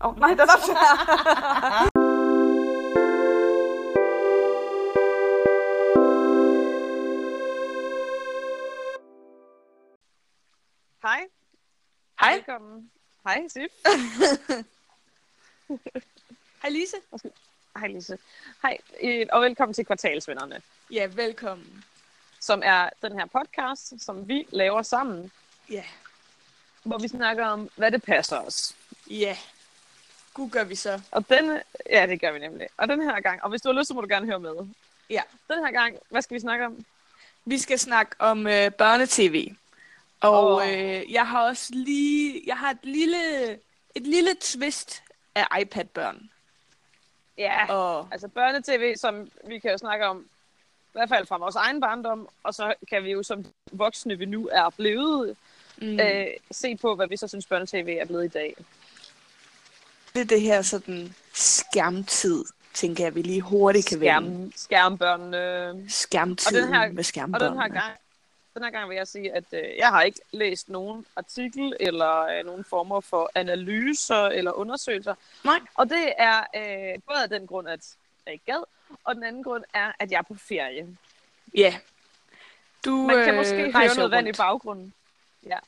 Åh, oh, nej, der er Hej. Hej. Velkommen. Hej, Sif. Hej Lise. Hej, Lise. Hej, øh, og velkommen til Kvartalsvennerne, Ja, velkommen. som er den her podcast, som vi laver sammen, Ja. hvor vi snakker om, hvad det passer os. Ja. Gør vi så. Og denne, ja, det gør vi nemlig. Og den her gang, og hvis du har lyst, så må du gerne høre med. Ja. Den her gang, hvad skal vi snakke om? Vi skal snakke om øh, børnetv. Og Åh. øh, jeg har også lige, jeg har et lille, et lille twist af iPad-børn. Ja, Og altså børnetv, som vi kan jo snakke om, i hvert fald fra vores egen barndom, og så kan vi jo som voksne, vi nu er blevet, mm. øh, se på, hvad vi så synes børnetv er blevet i dag. Det det her sådan skærmtid, tænker jeg, vi lige hurtigt kan vende. Skærm, skærmbørnene. Skærmtid Og den her- med Og skærmbørnene. den her gang, den her gang vil jeg sige, at øh, jeg har ikke læst nogen artikel eller øh, nogen former for analyser eller undersøgelser. Nej. Og det er øh, både af den grund, at jeg ikke gad, og den anden grund er, at jeg er på ferie. Ja. Du, Man kan øh, måske høre rejser noget vand i rundt. baggrunden. Ja,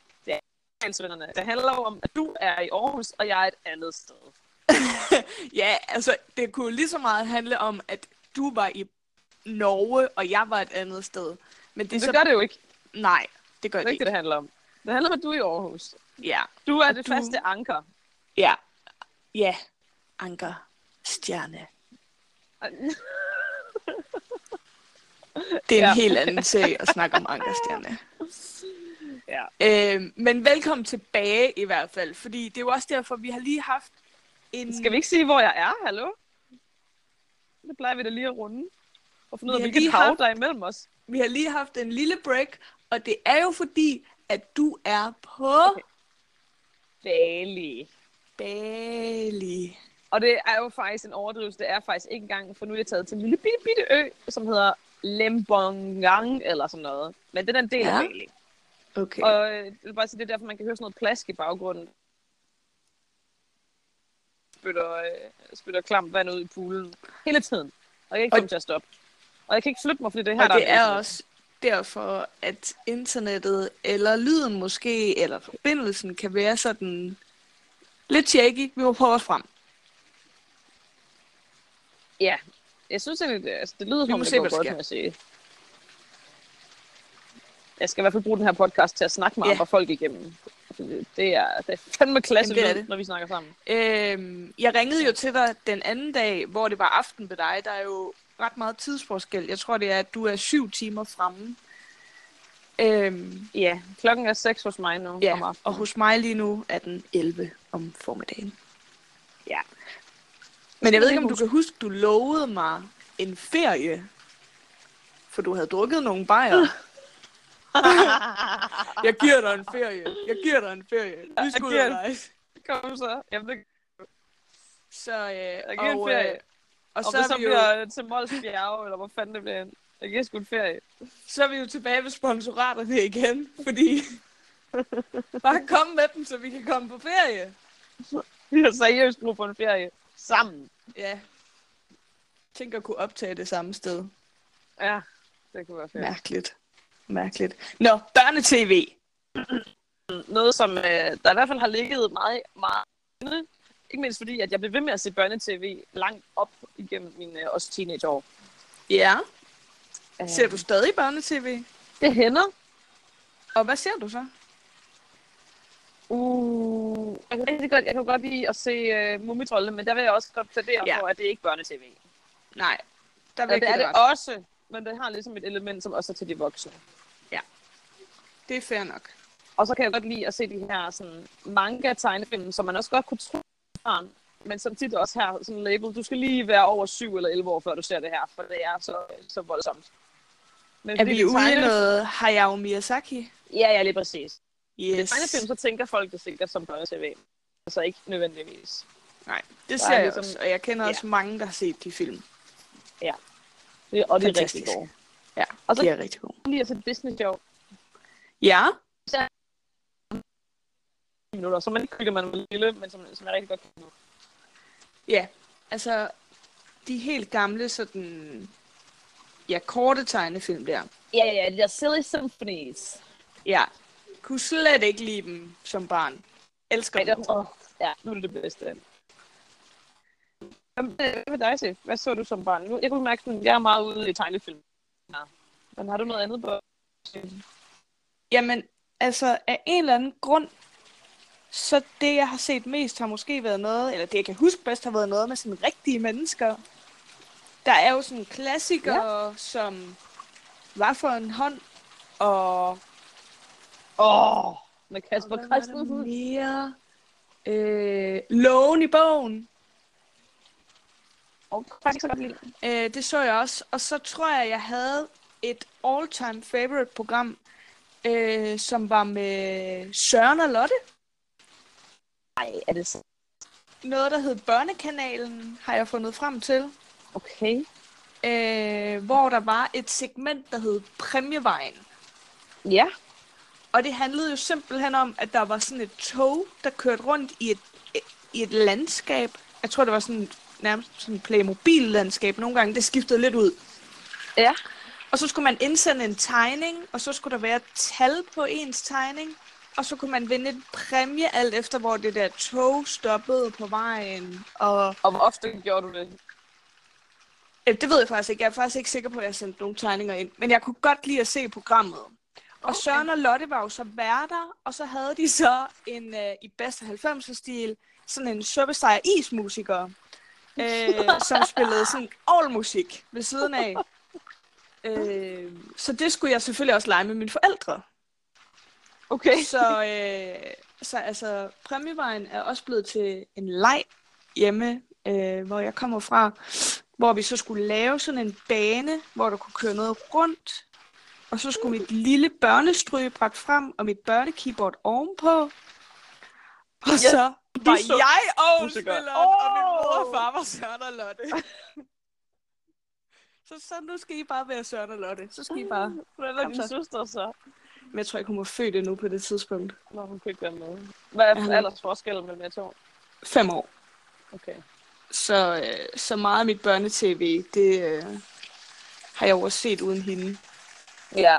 det er Kvartalsvennerne. Det handler jo om, at du er i Aarhus, og jeg er et andet sted. Ja, altså, det kunne lige så meget handle om, at du var i Norge, og jeg var et andet sted. Men det Men det så... gør det jo ikke. Nej, det gør Det det er ikke det, ikke. det handler om. Det handler om, at du er i Aarhus. Ja, Du er Og det du- faste anker. ja, ja. Anker, stjerne. Det er en Ja. helt anden sag at snakke om ankerstjerne. ja. Øh, men velkommen tilbage i hvert fald, fordi det er jo også derfor, vi har lige haft en... Skal vi ikke sige, hvor jeg er? Hallo? Det plejer vi da lige at runde. Og finde ud af, hvilket hav haft- der er imellem os. Vi har lige haft en lille break, og det er jo fordi, at du er på Okay. Bali. Bali. Og det er jo faktisk en overdrivelse. Det er faktisk ikke engang, for nu er jeg taget til en lille bitte, bitte ø, som hedder Lembongang, eller sådan noget. Men det er den del Ja. af Bali. Okay. Og øh, jeg vil bare sige, det er derfor, man kan høre sådan noget plask i baggrunden. Spytter, øh, spytter klamt vand ud i poolen. Hele tiden. Og jeg kan ikke Og- komme til at stoppe. Og jeg kan ikke flytte mig, fordi det er her, Og der det er internet. også derfor, at internettet, eller lyden måske, eller forbindelsen kan være sådan lidt shaky. Vi må prøve os frem. Ja, jeg synes egentlig, det, altså, det lyder som det går godt, må jeg sige. Jeg skal i hvert fald bruge den her podcast til at snakke med Ja. andre folk igennem. Det, er, det er fandme klasse Jamen, det er det. når vi snakker sammen. Øhm, jeg ringede jo til dig den anden dag, hvor det var aften ved dig. Der er jo ret meget tidsforskel. Jeg tror, det er, at du er syv timer fremme. Øhm, Ja, klokken er 6 hos mig nu om ja, aftenen. og hos mig lige nu er den 11 om formiddagen. Ja. Men jeg ved ikke, om du kan huske, du lovede mig en ferie. For du havde drukket nogle bajer. Jeg giver dig en ferie. Jeg giver dig en ferie. Vi skal ud og rejse. Kom så. Jamen, det, Så, øh, Jeg giver en og, ferie. øh, og, og så, så vi jo, bliver til Mols Bjerge, eller hvor fanden det bliver. Jeg giver sgu en ferie. så er vi jo tilbage ved sponsoraterne igen. Fordi bare kom med dem, så vi kan komme på ferie. Vi har seriøst brug for en ferie. Sammen. Ja. Tænk at kunne optage det samme sted. Ja, det kunne være fedt. Mærkeligt. Mærkeligt. Nå, børnetv. noget, som øh, der i hvert fald har ligget meget, meget. Ikke mindst fordi, at jeg blev ved med at se børnetv langt op igennem mine øh, også teenageår. Ja. Øh, Ser du stadig børnetv? Det hænder. Og hvad ser du så? Uh, jeg kan rigtig godt, jeg kan godt lide at se uh, Mumitrolle, men der vil jeg også godt plædere Ja. for, at det er ikke børnetv. Nej. Der vil det jeg er det også, men det har ligesom et element, som også er til de voksne. Det er fair nok. Og så kan jeg godt lide at se de her sådan, manga-tegnefilm, som man også godt kunne tro barn, men som tit også her sådan en label, du skal lige være over 7 eller 11 år, før du ser det her, for det er så, så voldsomt. Men Er vi det ude i tegne- noget Hayao Miyazaki? Ja, ja, lige præcis. Yes. Tegnefilm, så tænker folk det sikkert som børne-tv. Altså ikke nødvendigvis. Nej, det ser er jeg ligesom- også. Og jeg kender Ja. også mange, der har set de film. Det, og det er rigtig Fantastisk. gode. Ja, Og så de er rigtig gode. lige at se Disney Show Ja, minutter, så man ikke føler, man er lille, men som, som jeg rigtig godt kan. Ja, altså de helt gamle sådan, ja, korte tegnefilm der. Ja, ja, de der Silly Symphonies. Ja, kunne slet ikke lide dem som barn. Elsker Ej, dem. åh, ja, nu er det det bedste. Hvad med dig, Sif? Hvad så du som barn? Jeg kunne mærke, at jeg er meget ude i tegnefilm. Ja. Men har du noget andet på? Jamen, altså af en eller anden grund, så det, jeg har set mest, har måske været noget, eller det, jeg kan huske bedst, har været noget med sådan rigtige mennesker. Der er jo sådan klassikere, ja. som Var for en hånd, og Åh, oh, med Kasper Christensen. mere? Øh, Loven i bogen. Og faktisk så godt lide. Øh, det så jeg også. Og så tror jeg, jeg havde et all-time favorite program, øh, som var med Søren og Lotte. Ej, er det så? Noget, der hed Børnekanalen, har jeg fundet frem til. Okay. Øh, hvor der var et segment, der hed Præmievejen. Ja. Og det handlede jo simpelthen om, at der var sådan et tog, der kørte rundt i et, i et landskab. Jeg tror, det var sådan nærmest sådan Playmobil-landskab. Nogle gange, det skiftede lidt ud. Ja. Og så skulle man indsende en tegning, og så skulle der være et tal på ens tegning. Og så kunne man vinde et præmie, alt efter hvor det der tog stoppede på vejen. Og Og hvor ofte gjorde du det? øh, det ved jeg faktisk ikke. Jeg er faktisk ikke sikker på, at jeg sendte nogle tegninger ind. Men jeg kunne godt lide at se programmet. Og Okay. Søren og Lotte var jo så værter, og så havde de så en øh, i bedste 90'er-stil, sådan en suppesteg ismusiker, øh, som spillede sådan all musik ved siden af. Øh, så det skulle jeg selvfølgelig også lege med mine forældre. Okay. Så, øh, så altså, præmievejen er også blevet til en leg hjemme, øh, hvor jeg kommer fra, hvor vi så skulle lave sådan en bane, hvor der kunne køre noget rundt. Og så skulle mit lille børnestryg bragt frem, og mit børnekeyboard ovenpå. Og Ja, så var så jeg musikeren. ovenspilleren, og min mor og far var Søren og Lotte. så, så nu skal I bare være Søren og Lotte. Så skal I bare... Hvad var din så. søster så? Men jeg tror ikke, hun var født endnu på det tidspunkt. Når hun kunne ikke være med. Hvad er Ja. aldersforskellen mellem jer to? Fem år. Okay. Så, øh, så meget af mit børnetv, det øh, har jeg også set uden hende. Ja.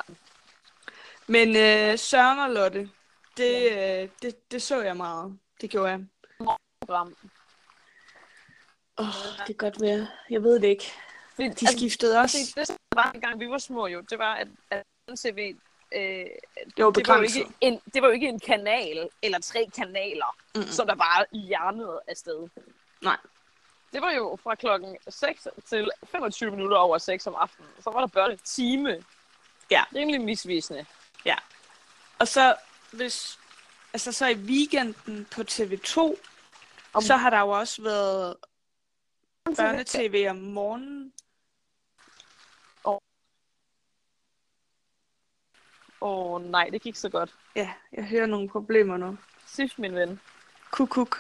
Men øh, Søren og Lotte, det, øh, det, det så jeg meget. Det gjorde jeg. Program. Åh, oh, det kan godt være. Jeg ved det ikke. Fordi, De skiftede også. det, det, var engang vi var små jo, det var, at, at TV, øh, Det var det var, jo ikke en, det var jo ikke en kanal, eller tre kanaler, Mm. mm. som der bare hjernede afsted. Nej. Det var jo fra klokken 6 til 25 minutter over 6 om aftenen. Så var der børnetime. Ja. Rimelig misvisende. Og så, hvis, altså så i weekenden på TV2, Om- så har der jo også været børnetv om morgenen. Åh oh, nej, det gik så godt. Ja, jeg hører nogle problemer nu. Sif, min ven. Kuk, kuk.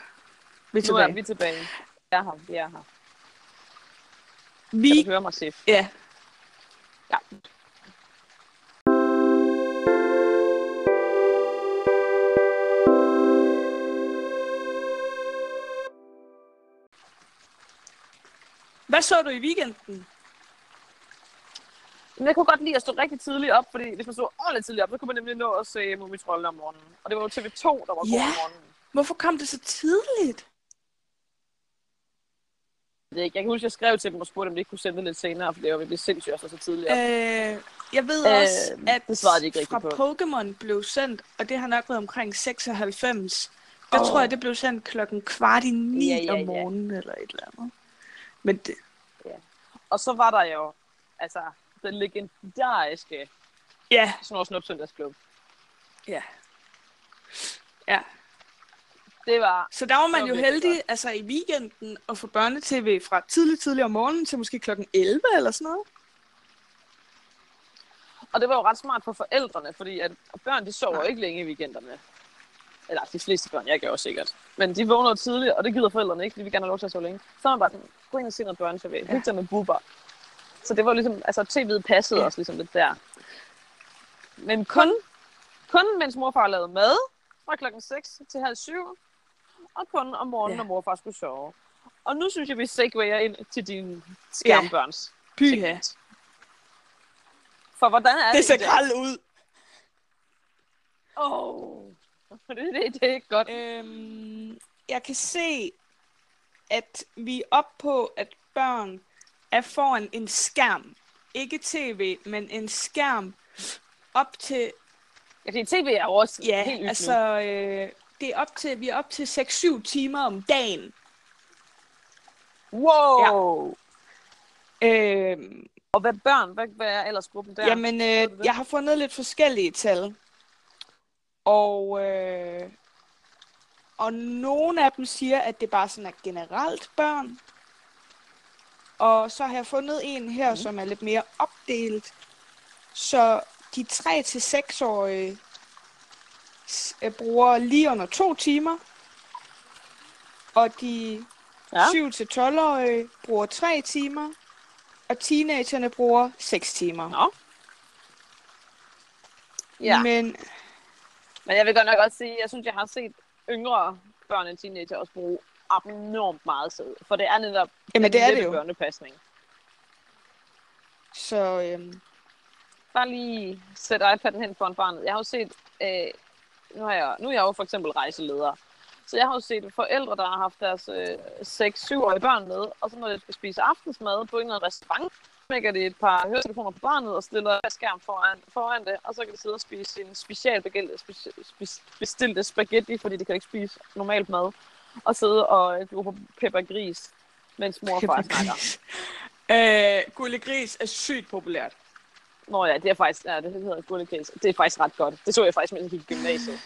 Vi er Nu er tilbage. vi tilbage. Jeg er her, vi er her. Vi, Kan du høre mig, Sif? Ja. Så du i weekenden? Men jeg kunne godt lide at stå rigtig tidligt op, fordi hvis man stod ordentligt tidligt op, så kunne man nemlig nå at se Mumitrollen om morgenen. Og det var jo TV2, der var Ja. god om morgenen. Hvorfor kom det så tidligt? Jeg, kan huske, at jeg skrev til dem og spurgte, om de ikke kunne sende det lidt senere, for det var virkelig sindssygt stå så tidligt op. Øh, jeg ved Øh, også, at det svarede de ikke fra på. Pokémon blev sendt, og det har nok været omkring 96. Der Åh. tror jeg, det blev sendt klokken kvart i ni Ja, ja, om ja. morgenen, eller et eller andet. Men det, Og så var der jo, altså, den legendariske ja, Snor Snup Søndagsklub. ja. Ja, Det var, så der var man jo heldig, altså i weekenden, at få børnetv fra tidligt, tidligt om morgenen til måske klokken 11 eller sådan noget. og det var jo ret smart for forældrene, fordi at børn, de sover Nej. ikke længe i weekenderne. Eller de fleste børn, jeg gjorde sikkert. Men de vågner tidligt, og det gider forældrene ikke, fordi vi gerne have lov til at sove længe. Så er man bare sådan, gå ind og se noget børne-tv. Ja. Hygge dig med buber. Så det var ligesom, altså tv'et passede Ja. også ligesom lidt der. Men kun, kun mens morfar lavede mad, fra klokken 6 til halv syv, og kun om morgenen, Ja. når morfar skulle sove. Og nu synes jeg, vi segwayer ind til dine skærmbørns. Pyha. segment. For hvordan er Det det? ser krald ud. Åh, det, det, det er ikke godt. Øhm, jeg kan se, at vi er oppe på, at børn er foran en skærm. Ikke tv, men en skærm op til, Ja, fordi tv er jo også ja, helt altså, øh, det er op til, vi er op til 6-7 timer om dagen. Wow! Øhm, Og hvad børn? Hvad, hvad er aldersgruppen der? Jamen, øh, det? jeg har fundet lidt forskellige tal. Og, øh, og nogle af dem siger, at det bare sådan er generelt børn. Og så har jeg fundet en her, mm. som er lidt mere opdelt. Så de 3-6-årige s- øh, bruger lige under to timer. Og de Ja. 7-12-årige bruger 3 timer. Og teenagerne bruger 6 timer. Nå. Ja, Men... Men men jeg vil godt nok også sige, jeg synes, jeg har set yngre børn end teenager også bruge abnormt meget sæd. For det er netop Jamen, det er det jo. børnepasning. så øhm, Bare lige sætte iPad'en hen foran barnet. Jeg har jo set, øh, nu, har jeg, nu er jeg jo for eksempel rejseleder. Så jeg har jo set forældre, der har haft deres øh, 6-7-årige børn med, og så når de skal spise aftensmad på en eller anden restaurant, lægger de et par høretelefoner på barnet og stiller en skærm foran, foran det, og så kan de sidde og spise en specialbestilte speci- spaghetti, fordi de kan ikke spise normalt mad, og sidde og gå på pepper gris, mens mor og far snakker. Øh, Gulle Gris er sygt populært. Nå ja, det er faktisk, ja, det hedder gullegris. Det er faktisk ret godt. Det så jeg faktisk, mens jeg gik i gymnasiet.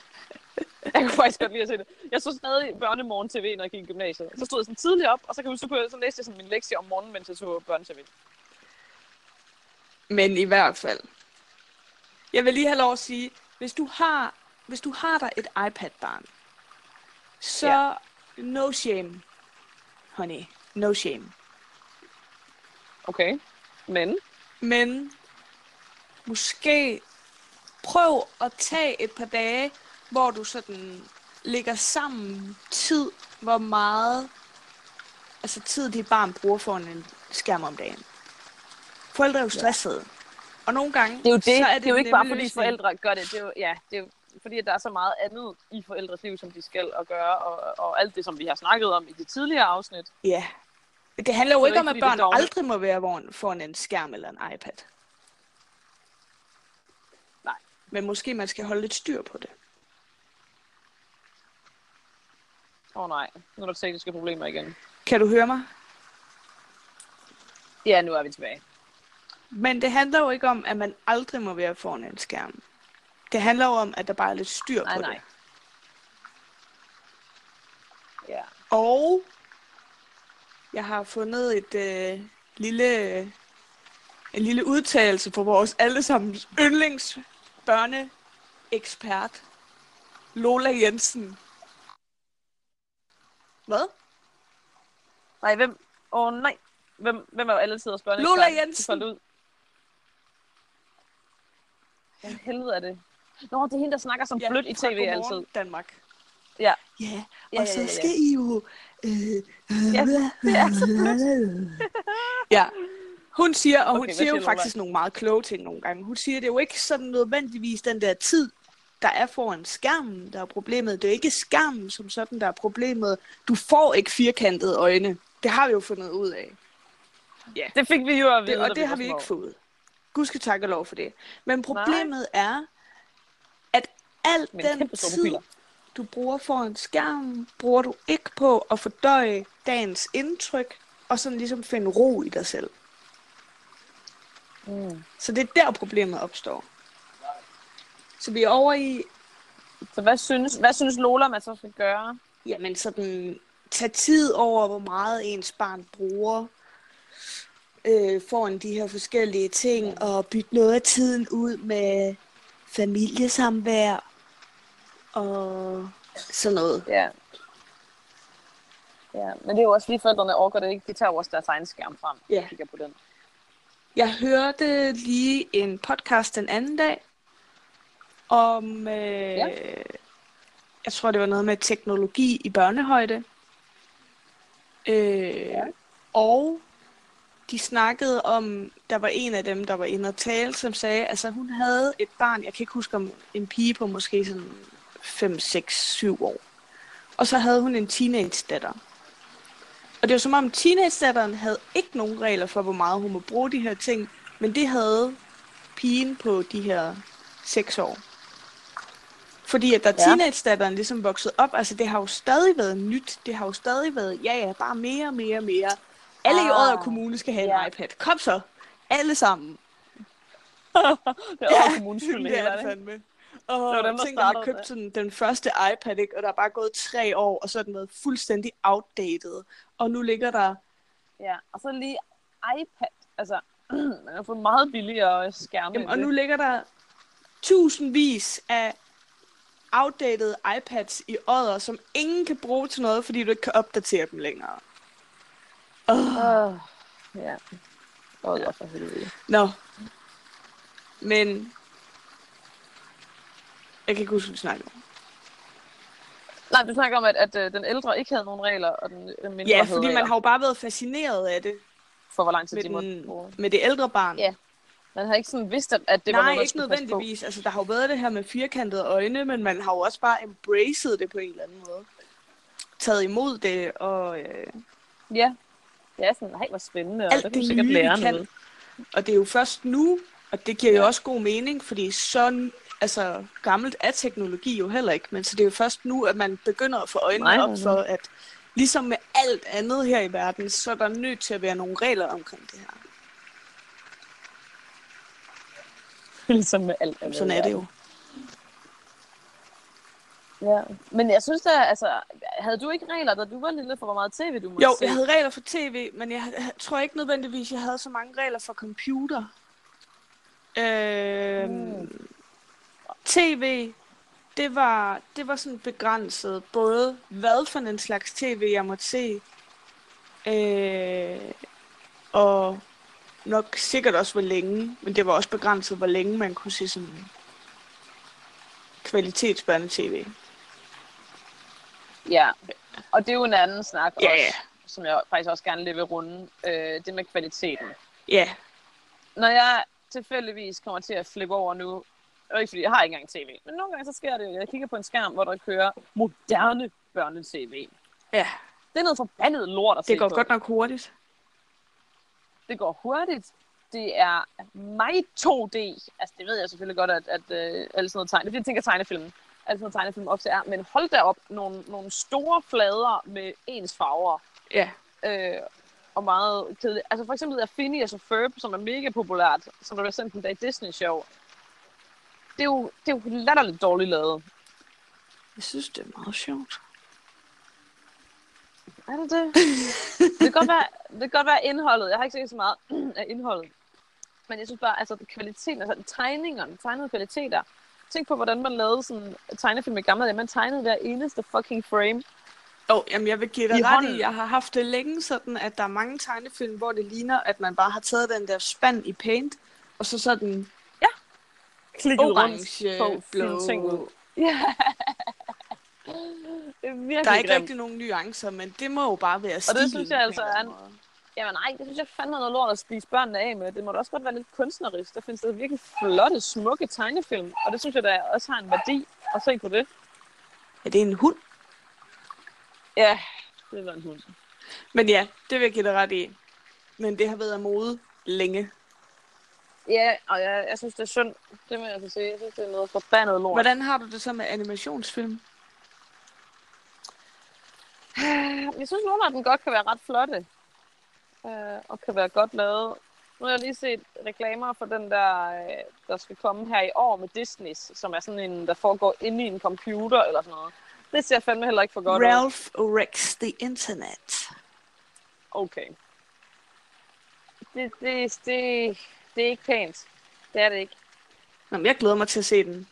Jeg kunne faktisk godt lide at se det. Jeg så stadig børnemorgen tv, når jeg gik i gymnasiet. Så stod jeg sådan tidligt op, og så huske, så, så læste jeg sådan min lektie om morgenen, mens jeg så børne-tv. Men i hvert fald. Jeg vil lige have lov at sige, hvis du har, hvis du har der et iPad-barn, så Ja. no shame, honey. No shame. Okay. Men, Men måske prøv at tage et par dage, hvor du sådan ligger sammen tid, hvor meget altså tid dit barn bruger foran en skærm om dagen. Forældre er jo stressede. Og nogle gange, det er jo det. så er det, det er jo ikke bare fordi løsning. forældre gør det. Det er jo, ja, det er jo fordi, at der er så meget andet i forældres liv, som de skal og gøre, og, og alt det, som vi har snakket om i det tidligere afsnit. Ja. Det handler jo det ikke om, at børn aldrig må være foran en skærm eller en iPad. Nej. Men måske man skal holde lidt styr på det. Åh oh, nej, nu er der tekniske problemer igen. Kan du høre mig? Ja, nu er vi tilbage. Men det handler jo ikke om, at man aldrig må være foran en skærm. Det handler jo om, at der bare er lidt styr Nej, på nej. det. Ja. Og jeg har fundet et øh, lille, en lille udtalelse på vores allesammens yndlings børneekspert, Lola Jensen. Hvad? Nej, hvem? Åh oh, nej. Hvem, hvem er jo alle tiders børne? Lola Jensen. Ud? Hvad helvede er det? Nå, det er hende, der snakker som ja, blødt i tv Godmorgen altid. Danmark. Ja. Ja, Ja, og ja, så ja, ja. skal I jo... Øh, Ja, det er så blødt. ja. Hun siger, og hun Okay, hvad siger jo faktisk nogle meget kloge ting nogle gange. Hun siger, det er jo ikke sådan nødvendigvis den der tid, der er foran skærmen, der er problemet. Det er ikke skærmen som sådan, der er problemet. Du får ikke firkantede øjne. Det har vi jo fundet ud af. Det fik vi jo at vide, Det, og det har var vi ikke fået. Gud skal takke og lov for det. Men problemet Nej. er, at al Men den tid, du bruger foran skærmen, bruger du ikke på at fordøje dagens indtryk, og sådan ligesom finde ro i dig selv. Mm. Så det er der, problemet opstår. Så vi er over i, Så hvad synes, hvad synes Lola, man så skal gøre? jamen sådan, tage tid over, hvor meget ens barn bruger øh, foran de her forskellige ting, og bytte noget af tiden ud med familiesamvær og sådan noget. Ja. Ja, men det er jo også fordi forældrene orker det ikke. De tager jo også deres egen skærm frem. Ja. Kigger på den. Jeg hørte lige en podcast den anden dag om, øh, Ja. jeg tror det var noget med teknologi i børnehøjde. Øh, ja. Og de snakkede om, der var en af dem, der var inde og tale, som sagde, altså hun havde et barn, jeg kan ikke huske om en pige på måske sådan 5, 6, 7 år. Og så havde hun en teenage datter. Og det var som om teenage-datteren havde ikke nogen regler for, hvor meget hun må bruge de her ting, men det havde pigen på de her 6 år. Fordi at da ja. teenage-datteren ligesom voksede op, altså det har jo stadig været nyt, det har jo stadig været, ja ja, bare mere, mere, mere. Alle ah, i Odder Kommune skal have ja. en iPad. Kom så, alle sammen. det er Odder Kommunes skyld, det, det er det fandme. Og det var dem, der tænk, har købt sådan, den første iPad, ikke? og der er bare gået tre år, og så er den været fuldstændig outdated. Og nu ligger der... Ja, og så lige iPad. Altså, man har fået meget billigere skærme. Jamen, og nu ligger der tusindvis af outdated iPads i ådder, som ingen kan bruge til noget, fordi du ikke kan opdatere dem længere. Oh. Uh, ja. Ådder ja. for helvede. Nå. Men jeg kan ikke huske, hvad vi snakker om. Nej, du snakker om, at, at, at den ældre ikke havde nogen regler, og den, den mindre Ja, fordi man har jo bare været fascineret af det. For hvor lang tid med, de måtte med det ældre barn. Ja. Man har ikke sådan vidst, at det Nej, var noget, ikke nødvendigvis. Altså, der har jo været det her med firkantede øjne, men man har jo også bare embraced det på en eller anden måde. Taget imod det, og... Øh, ja. Ja, sådan, nej, hvor spændende. Alt og det, det nye, lære kan. Noget. Og det er jo først nu, og det giver ja. jo også god mening, fordi så altså, gammelt er teknologi jo heller ikke, men så det er jo først nu, at man begynder at få øjnene Nej, op for, at ligesom med alt andet her i verden, så er der nødt til at være nogle regler omkring det her. ligesom med alt andet. Sådan er det jo. Ja, men jeg synes da, altså, havde du ikke regler, da du var lille, for hvor meget tv du måtte Jo, se? jeg havde regler for tv, men jeg, jeg tror ikke nødvendigvis, jeg havde så mange regler for computer. Øh, mm. TV, det var, det var sådan begrænset. Både hvad for en slags tv, jeg måtte se, øh, og nok sikkert også hvor længe, men det var også begrænset, hvor længe man kunne se sådan kvalitetsbørne tv. Ja, og det er jo en anden snak ja, også, ja. som jeg faktisk også gerne vil runde, øh, det med kvaliteten. Ja. Når jeg tilfældigvis kommer til at flippe over nu, og ikke fordi jeg har ikke engang tv, men nogle gange så sker det jo, jeg kigger på en skærm, hvor der kører moderne børne-tv. Ja. Det er noget forbandet lort at Det går på. godt nok hurtigt. Det går hurtigt. Det er mig 2D. Altså, det ved jeg selvfølgelig godt, at, at uh, alle sådan noget tegne. Det er jeg tænker tegnefilm. Noget tegnefilm ofte er. Men hold da op, nogle, nogle store flader med ens farver. Ja. Øh, og meget kedeligt. Altså for eksempel er Phineas og Ferb, som er mega populært, som der bliver sendt en dag Disney Show det er jo, det er jo latterligt dårligt lavet. Jeg synes, det er meget sjovt. Er det det? det, kan godt være, det kan godt være indholdet. Jeg har ikke set så meget af indholdet. Men jeg synes bare, altså kvaliteten, altså tegningerne, tegnede kvaliteter. Tænk på, hvordan man lavede sådan tegnefilm i gamle dage. Man tegnede hver eneste fucking frame. Oh, jamen jeg vil give dig ret i, jeg har haft det længe sådan, at der er mange tegnefilm, hvor det ligner, at man bare har taget den der spand i paint, og så sådan klikket Orange, rundt på blå. ting ud. Ja. det er der er ikke grimt. rigtig nogen nuancer, men det må jo bare være stilen. Og det synes jeg altså er... En... Jamen nej, det synes jeg fandme noget lort at spise børnene af med. Det må da også godt være lidt kunstnerisk. Der findes der virkelig flotte, smukke tegnefilm. Og det synes jeg da også har en værdi at se på det. Er det en hund? Ja, det var en hund. Men ja, det vil jeg give dig ret i. Men det har været af mode længe. Ja, og jeg, jeg synes, det er synd. Det må jeg altså sige. Jeg synes, det er noget forbandet lort. Hvordan har du det så med animationsfilm? Jeg synes, nogle af dem godt kan være ret flotte. Øh, og kan være godt lavet. Nu har jeg lige set reklamer for den der, øh, der skal komme her i år med Disney, som er sådan en, der foregår inde i en computer eller sådan noget. Det ser fandme heller ikke for godt Ralph ud. Rex the Internet. Okay. Det, det, det, det er ikke pænt. Det er det ikke. Nå, men jeg glæder mig til at se den.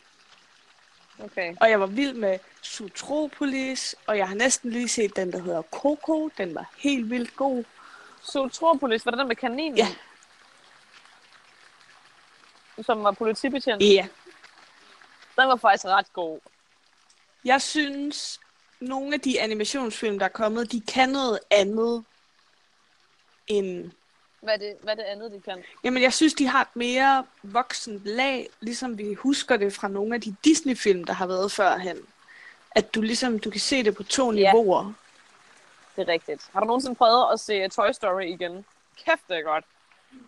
Okay. Og jeg var vild med Sutropolis, og jeg har næsten lige set den, der hedder Coco. Den var helt vildt god. Sutropolis, var det den med kaninen? Ja. Som var politibetjent? Ja. Den var faktisk ret god. Jeg synes, nogle af de animationsfilm, der er kommet, de kan noget andet end... Hvad er det, hvad er det andet, de kan? Jamen, jeg synes, de har et mere voksent lag, ligesom vi husker det fra nogle af de Disney-film, der har været førhen. At du ligesom, du kan se det på to Ja. niveauer. Det er rigtigt. Har du nogensinde prøvet at se Toy Story igen? Kæft, det er godt.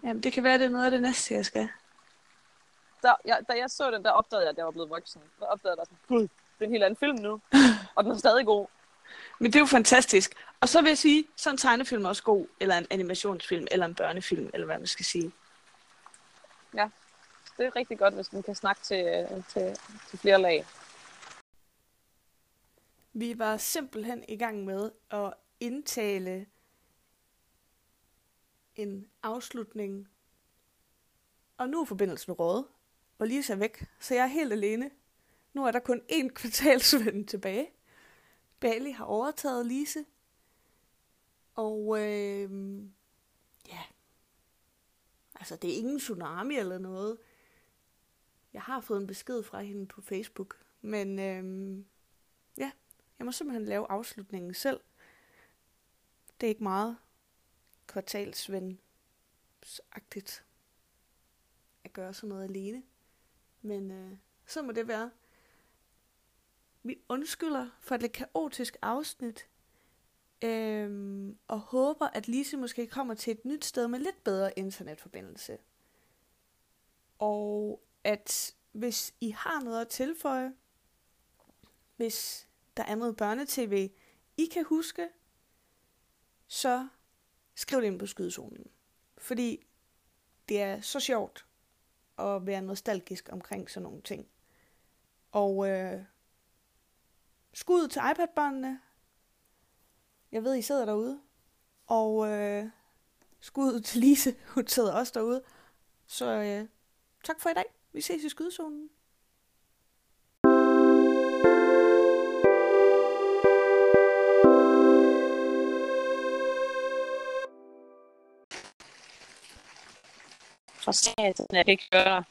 Jamen, det kan være, det er noget af det næste, jeg skal. Der, jeg, da jeg så den, der opdagede jeg, at jeg var blevet voksen. Der opdagede jeg sådan, gud, det er en helt anden film nu. og den er stadig god. Men det er jo fantastisk. Og så vil jeg sige, så er en tegnefilm også god, eller en animationsfilm, eller en børnefilm, eller hvad man skal sige. Det er rigtig godt, hvis den kan snakke til, til, til flere lag. Vi var simpelthen i gang med at indtale en afslutning. Og nu er forbindelsen rådet, og Lise er væk, så jeg er helt alene. Nu er der kun én kvartalsven tilbage. Bali har overtaget Lise. Og øh, ja, altså det er ingen tsunami eller noget. Jeg har fået en besked fra hende på Facebook, men øh, ja, jeg må simpelthen lave afslutningen selv. Det er ikke meget kvartalsvensagtigt at gøre sådan noget alene. Men øh, så må det være. Vi undskylder for et lidt kaotisk afsnit. Øhm, og håber, at Lise måske kommer til et nyt sted med lidt bedre internetforbindelse. Og at hvis I har noget at tilføje, hvis der er noget børnetv, I kan huske, så skriv det ind på skydezonen. Fordi det er så sjovt at være nostalgisk omkring sådan nogle ting. Og øh, skud til iPad-børnene. Jeg ved, I sidder derude. Og øh, skud til Lise, hun sidder også derude. Så øh, tak for i dag. Vi ses i skydezonen. For satan, jeg kan ikke høre dig.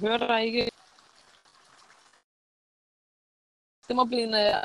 Hører dig ikke. Det må blive en, øh,